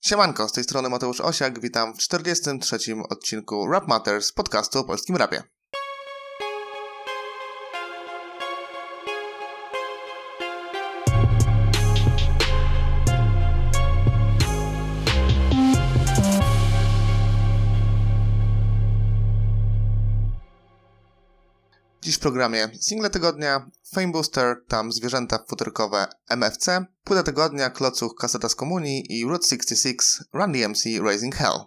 Siemanko, z tej strony Mateusz Osiak, witam w 43. odcinku Rap Matters, podcastu o polskim rapie. W programie single tygodnia, Fame Booster, tam zwierzęta futerkowe MFC, płyta tygodnia, klocuch kaseta z komunii i Route 66 Run DMC Raising Hell.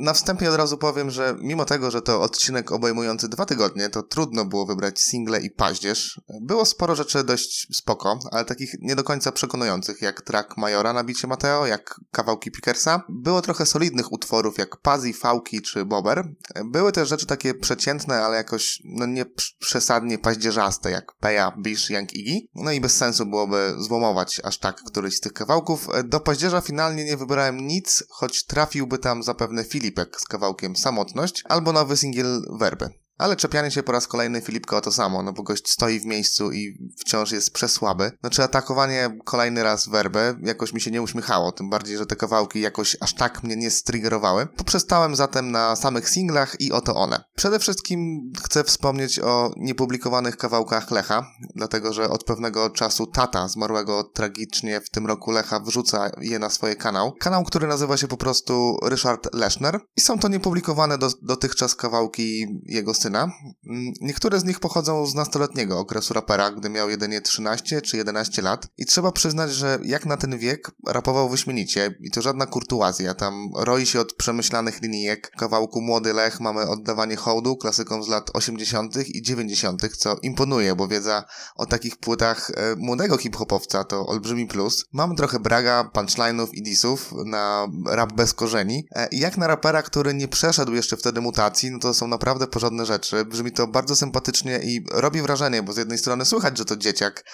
Na wstępie od razu powiem, że mimo tego, że to odcinek obejmujący dwa tygodnie, to trudno było wybrać single i paździerz. Było sporo rzeczy dość spoko, ale takich nie do końca przekonujących, jak track Majora na bicie Mateo, jak kawałki Pickersa. Było trochę solidnych utworów, jak Pazzi, Fałki czy Bober. Były też rzeczy takie przeciętne, ale jakoś no nie przesadnie paździerzaste, jak Peja, Bish, Young Iggy. No i bez sensu byłoby złomować aż tak któryś z tych kawałków. Do paździerza finalnie nie wybrałem nic, choć trafiłby tam zapewne film Filipek z kawałkiem Samotność albo nowy singiel Werby. Ale czepianie się po raz kolejny Filipka o to samo, no bo gość stoi w miejscu i wciąż jest przesłaby. Znaczy atakowanie kolejny raz werbę jakoś mi się nie uśmiechało, tym bardziej, że te kawałki jakoś aż tak mnie nie striggerowały. Poprzestałem zatem na samych singlach i oto one. Przede wszystkim chcę wspomnieć o niepublikowanych kawałkach Lecha, dlatego że od pewnego czasu tata zmarłego tragicznie w tym roku Lecha wrzuca je na swoje kanał. Kanał, który nazywa się po prostu Ryszard Leszner i są to niepublikowane do, dotychczas kawałki jego syna Mm, niektóre z nich pochodzą z nastoletniego okresu rapera, gdy miał jedynie 13 czy 11 lat. I trzeba przyznać, że jak na ten wiek rapował wyśmienicie i to żadna kurtuazja. Tam roi się od przemyślanych linijek. Kawałku Młody Lech mamy oddawanie hołdu klasykom z lat 80. i 90., co imponuje, bo wiedza o takich płytach e, młodego hip-hopowca to olbrzymi plus. Mam trochę braga, punchline'ów i disów na rap bez korzeni. E, jak na rapera, który nie przeszedł jeszcze wtedy mutacji, no to są naprawdę porządne rzeczy rzeczy. Brzmi to bardzo sympatycznie i robi wrażenie, bo z jednej strony słychać, że to dzieciak,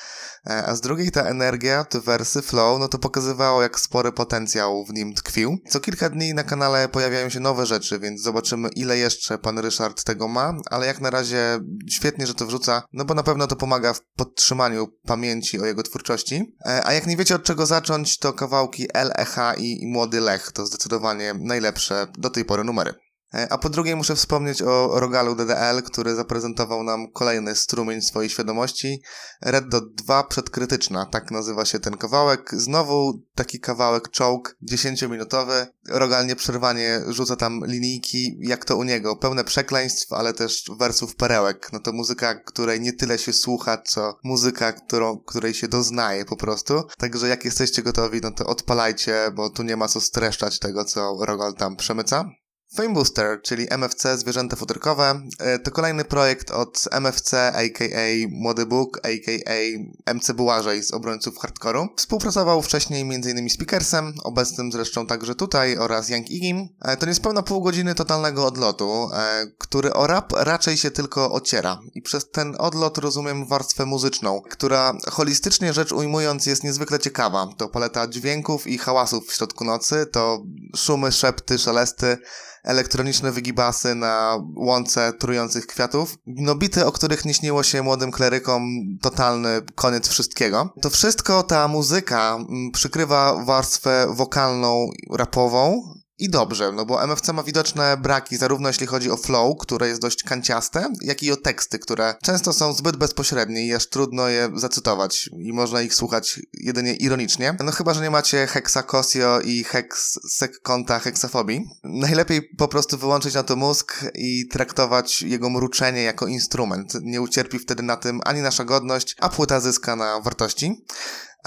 e, a z drugiej ta energia, te wersy, flow, no to pokazywało, jak spory potencjał w nim tkwił. Co kilka dni na kanale pojawiają się nowe rzeczy, więc zobaczymy, ile jeszcze pan Ryszard tego ma, ale jak na razie świetnie, że to wrzuca, no bo na pewno to pomaga w podtrzymaniu pamięci o jego twórczości. E, a jak nie wiecie od czego zacząć, to kawałki LEH i, i Młody Lech to zdecydowanie najlepsze do tej pory numery. E, a po drugie muszę wspomnieć o Rogalu DDL, który zaprezentował nam kolejny strumień swojej świadomości. Red Dot 2 przedkrytyczna, tak nazywa się ten kawałek. Znowu taki kawałek czołg, 10-minutowy. Rogal nieprzerwanie rzuca tam linijki, jak to u niego. Pełne przekleństw, ale też wersów perełek. No to muzyka, której nie tyle się słucha, co muzyka, którą, której się doznaje po prostu. Także jak jesteście gotowi, no to odpalajcie, bo tu nie ma co streszczać tego, co Rogal tam przemyca. Fame Booster, czyli MFC Zwierzęta Futerkowe, e, to kolejny projekt od MFC, a.k.a. Młody Bóg, a.k.a. MC Bułażej z obrońców hardcore'u. Współpracował wcześniej m.in. z Pickersem, obecnym zresztą także tutaj, oraz Young Igim. E, to niespełna pół godziny totalnego odlotu, e, który o rap raczej się tylko ociera. I przez ten odlot rozumiem warstwę muzyczną, która holistycznie rzecz ujmując jest niezwykle ciekawa. To paleta dźwięków i hałasów w środku nocy, to szumy, szepty, szelesty, elektroniczne wygibasy na łące trujących kwiatów. No bity, o których nie śniło się młodym klerykom, totalny koniec wszystkiego. To wszystko, ta muzyka mm, przykrywa warstwę wokalną, rapową, i dobrze, no bo MFC ma widoczne braki, zarówno jeśli chodzi o flow, które jest dość kanciaste, jak i o teksty, które często są zbyt bezpośrednie i aż trudno je zacytować i można ich słuchać jedynie ironicznie. No chyba, że nie macie heksakosio i heks konta heksafobii. Najlepiej po prostu wyłączyć na to mózg i traktować jego mruczenie jako instrument. Nie ucierpi wtedy na tym ani nasza godność, a płyta zyska na wartości.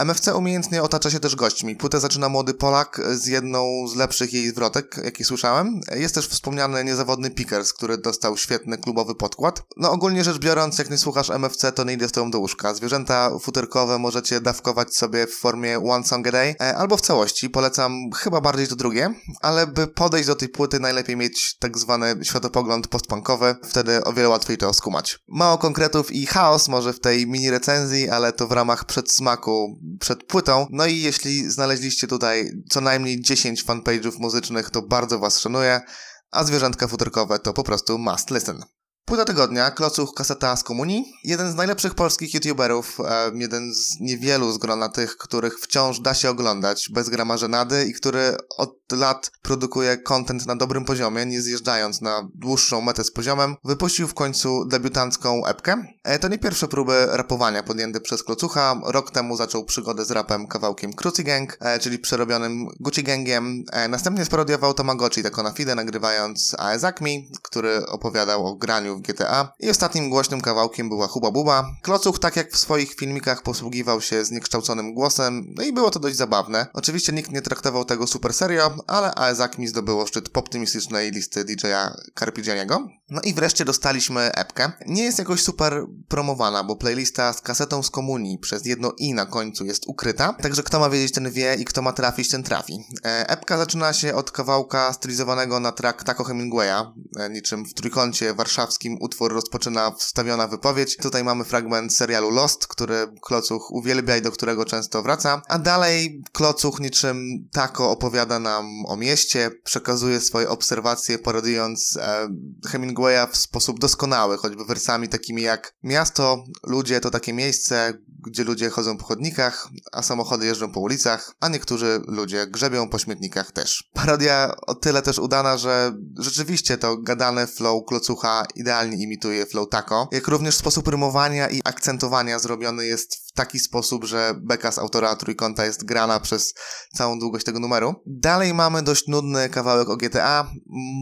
MFC umiejętnie otacza się też gośćmi. Płytę zaczyna młody Polak z jedną z lepszych jej zwrotek, jaki słyszałem. Jest też wspomniany niezawodny Pickers, który dostał świetny klubowy podkład. No ogólnie rzecz biorąc, jak nie słuchasz MFC, to nie idę z tobą do łóżka. Zwierzęta futerkowe możecie dawkować sobie w formie One Song a Day, e, albo w całości. Polecam chyba bardziej to drugie, ale by podejść do tej płyty najlepiej mieć tak zwany światopogląd postpunkowy, wtedy o wiele łatwiej to skumać. Mało konkretów i chaos może w tej mini recenzji, ale to w ramach przedsmaku przed płytą. No i jeśli znaleźliście tutaj co najmniej 10 fanpage'ów muzycznych, to bardzo Was szanuję, a zwierzątka futerkowe to po prostu must listen. Płyta tygodnia, klocuch kaseta z komunii. Jeden z najlepszych polskich youtuberów, jeden z niewielu z grona tych, których wciąż da się oglądać bez grama żenady i który od lat produkuje content na dobrym poziomie, nie zjeżdżając na dłuższą metę z poziomem, wypuścił w końcu debiutancką epkę. E, to nie pierwsze próby rapowania podjęte przez Klocucha. Rok temu zaczął przygodę z rapem kawałkiem Cruci Gang, e, czyli przerobionym Gucci Gangiem. E, następnie sparodiował Tamagotchi tako na fide, nagrywając Aezakmi, który opowiadał o graniu w GTA. I ostatnim głośnym kawałkiem była Huba Buba. Klocuch, tak jak w swoich filmikach, posługiwał się zniekształconym głosem, no i było to dość zabawne. Oczywiście nikt nie traktował tego super serio, ale Aezakmi zdobyło szczyt optymistycznej listy DJ-a Carpigianiego. No i wreszcie dostaliśmy epkę. Nie jest jakoś super promowana, bo playlista z kasetą z komunii przez jedno i na końcu jest ukryta, także kto ma wiedzieć, ten wie i kto ma trafić, ten trafi. E, epka zaczyna się od kawałka stylizowanego na track Taco Hemingwaya, e, niczym w trójkącie warszawskim utwór rozpoczyna wstawiona wypowiedź. Tutaj mamy fragment serialu Lost, który Klocuch uwielbia i do którego często wraca, a dalej Klocuch niczym Taco opowiada nam o mieście, przekazuje swoje obserwacje parodując e, Hemingwaya w sposób doskonały, choćby wersami takimi jak miasto, ludzie to takie miejsce, gdzie ludzie chodzą po chodnikach, a samochody jeżdżą po ulicach, a niektórzy ludzie grzebią po śmietnikach też. Parodia o tyle też udana, że rzeczywiście to gadane flow klocucha idealnie imituje flow taco, jak również sposób rymowania i akcentowania zrobiony jest w taki sposób, że beka z autora trójkąta jest grana przez całą długość tego numeru. Dalej mamy dość nudny kawałek o GTA.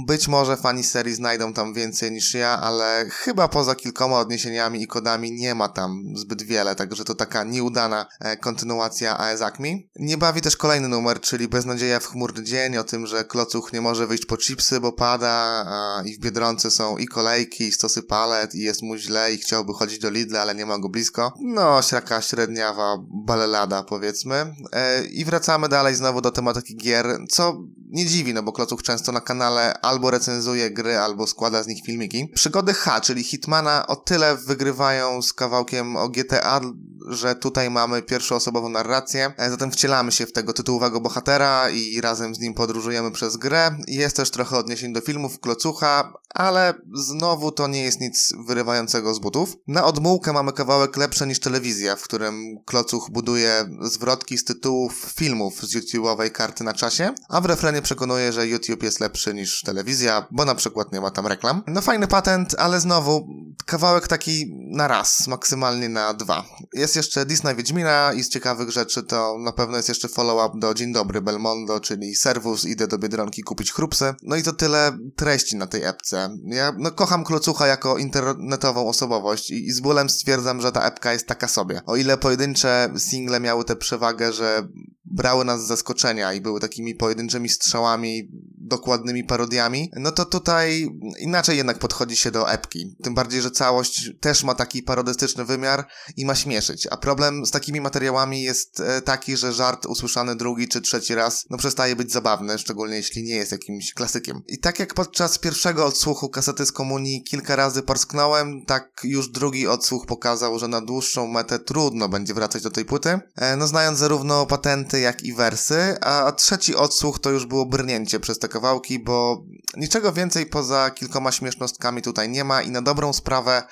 Być może fani serii znajdą tam więcej niż ja, ale chyba poza kilkoma odniesieniami i kodami nie ma tam zbyt wiele, także to taka nieudana e, kontynuacja Aezakmi. Nie bawi też kolejny numer, czyli Beznadzieja w chmurny dzień, o tym, że Klocuch nie może wyjść po chipsy, bo pada i w Biedronce są i kolejki, i stosy palet, i jest mu źle i chciałby chodzić do Lidla, ale nie ma go blisko. No, taka średniawa balelada, powiedzmy. E, I wracamy dalej znowu do tematyki gier, co nie dziwi, no bo Klocuch często na kanale albo recenzuje gry, albo składa z nich filmiki. Przygody H, czyli Hitmana, o tyle wygrywają z kawałkiem o GTA, że tutaj mamy pierwszoosobową narrację, e, zatem wcielamy się w tego tytułowego bohatera i razem z nim podróżujemy przez grę. Jest też trochę odniesień do filmów Klocucha, ale znowu to nie jest nic wyrywającego z butów. Na odmułkę mamy kawałek lepsze niż telewizja, w którym Klocuch buduje zwrotki z tytułów filmów z YouTube'owej karty na czasie, a w refrenie przekonuje, że YouTube jest lepszy niż telewizja, bo na przykład nie ma tam reklam. No fajny patent, ale znowu kawałek taki na raz, maksymalnie na dwa. Jest jeszcze Disney Wiedźmina i z ciekawych rzeczy to na pewno jest jeszcze follow-up do Dzień Dobry Belmondo, czyli serwus, idę do Biedronki kupić chrupsy. No i to tyle treści na tej epce. Ja no, kocham Klocucha jako internetową osobowość i, i z bólem stwierdzam, że ta epka jest taka sobie. O ile pojedyncze single miały tę przewagę, że brały nas z zaskoczenia i były takimi pojedynczymi strzałami, dokładnymi parodiami, no to tutaj inaczej jednak podchodzi się do epki. Tym bardziej, że całość też ma taki parodystyczny wymiar i ma śmieszyć. A problem z takimi materiałami jest e, taki, że żart usłyszany drugi czy trzeci raz, no przestaje być zabawny, szczególnie jeśli nie jest jakimś klasykiem. I tak jak podczas pierwszego odsłuchu kasety z komunii kilka razy parsknąłem, tak już drugi odsłuch pokazał, że na dłuższą metę trudno będzie wracać do tej płyty. E, no znając zarówno patenty, jak i wersy, a trzeci odsłuch to już było brnięcie przez te kawałki, bo niczego więcej poza kilkoma śmiesznostkami tutaj nie ma i na dobrą sprawę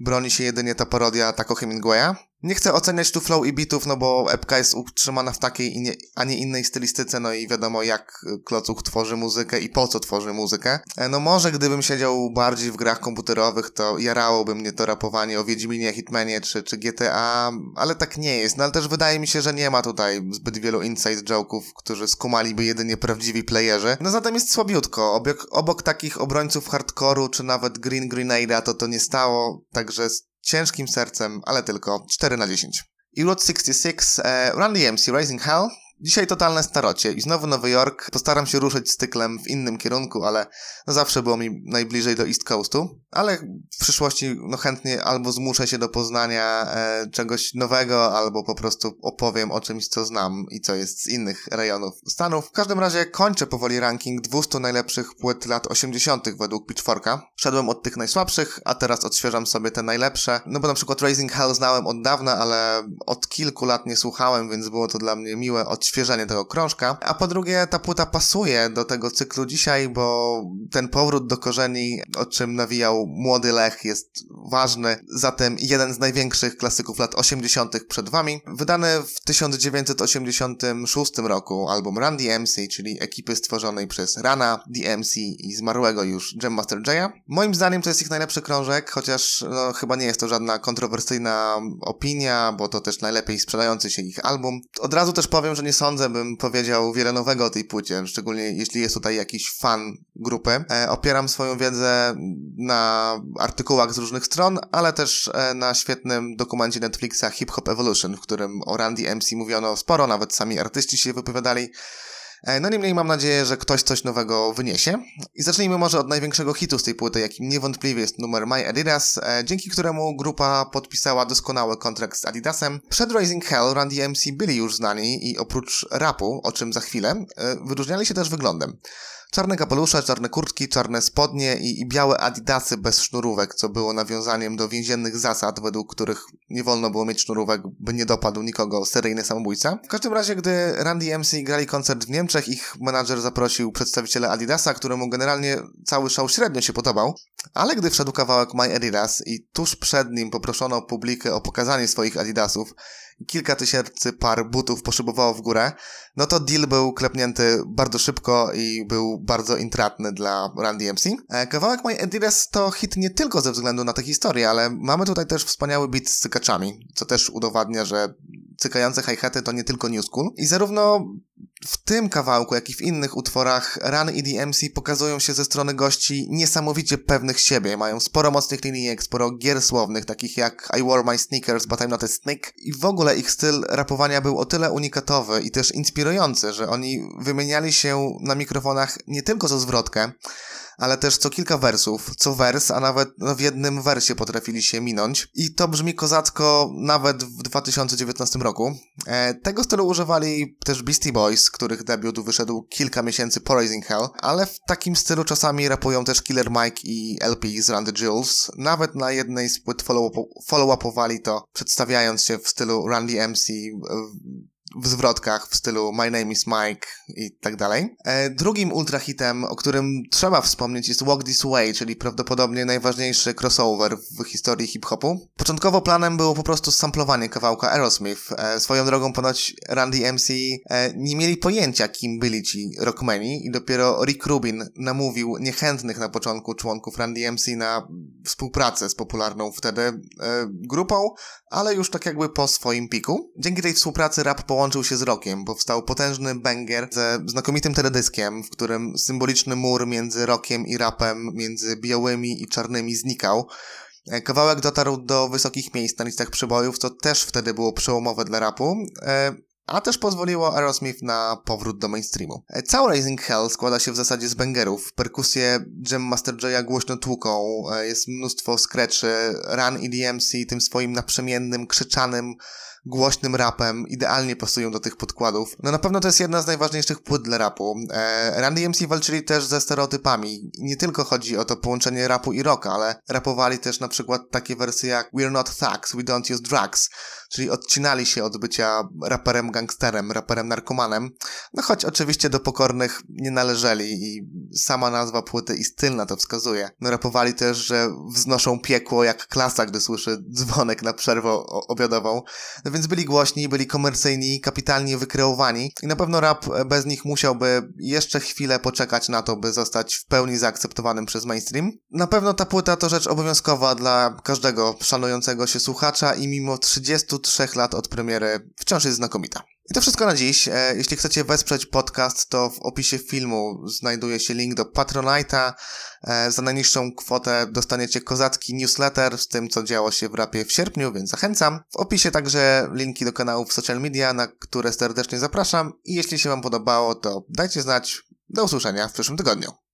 broni się jedynie ta parodia Taco Hemingwaya. Nie chcę oceniać tu flow i bitów, no bo epka jest utrzymana w takiej, a nie innej stylistyce, no i wiadomo jak Klocuch tworzy muzykę i po co tworzy muzykę. E, no może gdybym siedział bardziej w grach komputerowych, to jarałoby mnie to rapowanie o Wiedźminie, Hitmanie czy, czy GTA, ale tak nie jest. No ale też wydaje mi się, że nie ma tutaj zbyt wielu inside joke'ów, którzy skumaliby jedynie prawdziwi playerzy. No zatem jest słabiutko. Obok, obok takich obrońców hardkoru, czy nawet Green Grenade'a to to nie stało, także ciężkim sercem, ale tylko 4 na 10. I Route 66, e, Run DMC Rising Hell Dzisiaj totalne starocie i znowu Nowy Jork. Postaram się ruszyć cyklem w innym kierunku, ale zawsze było mi najbliżej do East Coastu. Ale w przyszłości no chętnie albo zmuszę się do poznania e, czegoś nowego, albo po prostu opowiem o czymś, co znam i co jest z innych rejonów Stanów. W każdym razie kończę powoli ranking 200 najlepszych płyt lat 80. według Pitchforka. Szedłem od tych najsłabszych, a teraz odświeżam sobie te najlepsze. No bo na przykład Raising Hell znałem od dawna, ale od kilku lat nie słuchałem, więc było to dla mnie miłe od odświeżenie tego krążka, a po drugie ta płyta pasuje do tego cyklu dzisiaj, bo ten powrót do korzeni, o czym nawijał młody Lech jest ważny, zatem jeden z największych klasyków lat 80. przed wami. Wydany w 1986 roku album Run DMC, czyli ekipy stworzonej przez Rana, DMC i zmarłego już Jam Master Jaya. Moim zdaniem to jest ich najlepszy krążek, chociaż no, chyba nie jest to żadna kontrowersyjna opinia, bo to też najlepiej sprzedający się ich album. Od razu też powiem, że nie sądzę, bym powiedział wiele nowego o tej płycie, szczególnie jeśli jest tutaj jakiś fan grupy. E, opieram swoją wiedzę na artykułach z różnych stron, ale też e, na świetnym dokumencie Netflixa Hip Hop Evolution, w którym o Randy MC mówiono sporo, nawet sami artyści się wypowiadali. E, no niemniej mam nadzieję, że ktoś coś nowego wyniesie. I zacznijmy może od największego hitu z tej płyty, jakim niewątpliwie jest numer My Adidas, e, dzięki któremu grupa podpisała doskonały kontrakt z Adidasem. Przed Raising Hell Run DMC byli już znani i oprócz rapu, o czym za chwilę, wyróżniali się też wyglądem. Czarne kapelusze, czarne kurtki, czarne spodnie i, i, białe adidasy bez sznurówek, co było nawiązaniem do więziennych zasad, według których nie wolno było mieć sznurówek, by nie dopadł nikogo seryjny samobójca. W każdym razie, gdy Randy MC grali koncert w Niemczech, ich menadżer zaprosił przedstawiciela Adidasa, któremu generalnie cały szał średnio się podobał, ale gdy wszedł kawałek My Adidas i tuż przed nim poproszono publikę o pokazanie swoich Adidasów, kilka tysięcy par butów poszybowało w górę, no to deal był klepnięty bardzo szybko i był bardzo intratny dla Randy MC. E, kawałek My Adidas to hit nie tylko ze względu na tę historię, ale mamy tutaj też wspaniały beat z cykaczami, co też udowadnia, że cykające hi-haty to nie tylko new school. I zarówno w tym kawałku, jak i w innych utworach Run i DMC pokazują się ze strony gości niesamowicie pewnych siebie. Mają sporo mocnych linijek, sporo gier słownych, takich jak I wore my sneakers, but I'm not a snake. I w ogóle ich styl rapowania był o tyle unikatowy i też inspirujący, że oni wymieniali się na mikrofonach nie tylko ze zwrotkę, ale też co kilka wersów, co wers, a nawet no, w jednym wersie potrafili się minąć. I to brzmi kozacko nawet w 2019 roku. E, tego stylu używali też Beastie Boys, których debiut wyszedł kilka miesięcy po Raising Hell, ale w takim stylu czasami rapują też Killer Mike i LP z the Jewels. Nawet na jednej z płyt follow-upowali to, przedstawiając się w stylu the MC w zwrotkach w stylu My name is Mike i tak dalej. E, drugim ultrahitem, o którym trzeba wspomnieć jest Walk This Way, czyli prawdopodobnie najważniejszy crossover w historii hip-hopu. Początkowo planem było po prostu samplowanie kawałka Aerosmith. E, swoją drogą ponoć Randy MC e, nie mieli pojęcia, kim byli ci rockmeni i dopiero Rick Rubin namówił niechętnych na początku członków Randy MC na współpracę z popularną wtedy grupą, ale już tak jakby po swoim piku. Dzięki tej współpracy rap połączył się z rockiem. Powstał potężny banger ze znakomitym teledyskiem, w którym symboliczny mur między rockiem i rapem, między białymi i czarnymi znikał. E, kawałek dotarł do wysokich miejsc na listach przybojów, co też wtedy było przełomowe dla rapu, e, a też pozwoliło Aerosmith na powrót do mainstreamu. E, cały Raising Hell składa się w zasadzie z bangerów. Perkusje Jam Master Jaya głośno tłuką, jest mnóstwo scratchy, Run i DMC tym swoim naprzemiennym, krzyczanym głośnym rapem, idealnie pasują do tych podkładów. No na pewno to jest jedna z najważniejszych płyt dla rapu. E, Randy MC walczyli też ze stereotypami. Nie tylko chodzi o to połączenie rapu i rocka, ale rapowali też na przykład takie wersje jak We're not thugs, we don't use drugs, czyli odcinali się od bycia raperem gangsterem, raperem narkomanem, no choć oczywiście do pokornych nie należeli i sama nazwa płyty i styl na to wskazuje. No rapowali też, że wznoszą piekło jak klasa, gdy słyszy dzwonek na przerwę obiadową, więc byli głośni, byli komercyjni, kapitalnie wykreowani i na pewno rap bez nich musiałby jeszcze chwilę poczekać na to, by zostać w pełni zaakceptowanym przez mainstream. Na pewno ta płyta to rzecz obowiązkowa dla każdego szanującego się słuchacza i mimo 33 lat od premiery wciąż jest znakomita. I to wszystko na dziś. E, jeśli chcecie wesprzeć podcast, to w opisie filmu znajduje się link do Patronite'a. E, za najniższą kwotę dostaniecie kozacki newsletter z tym, co działo się w rapie w sierpniu, więc zachęcam. W opisie także linki do kanałów social media, na które serdecznie zapraszam. I jeśli się Wam podobało, to dajcie znać. Do usłyszenia w przyszłym tygodniu.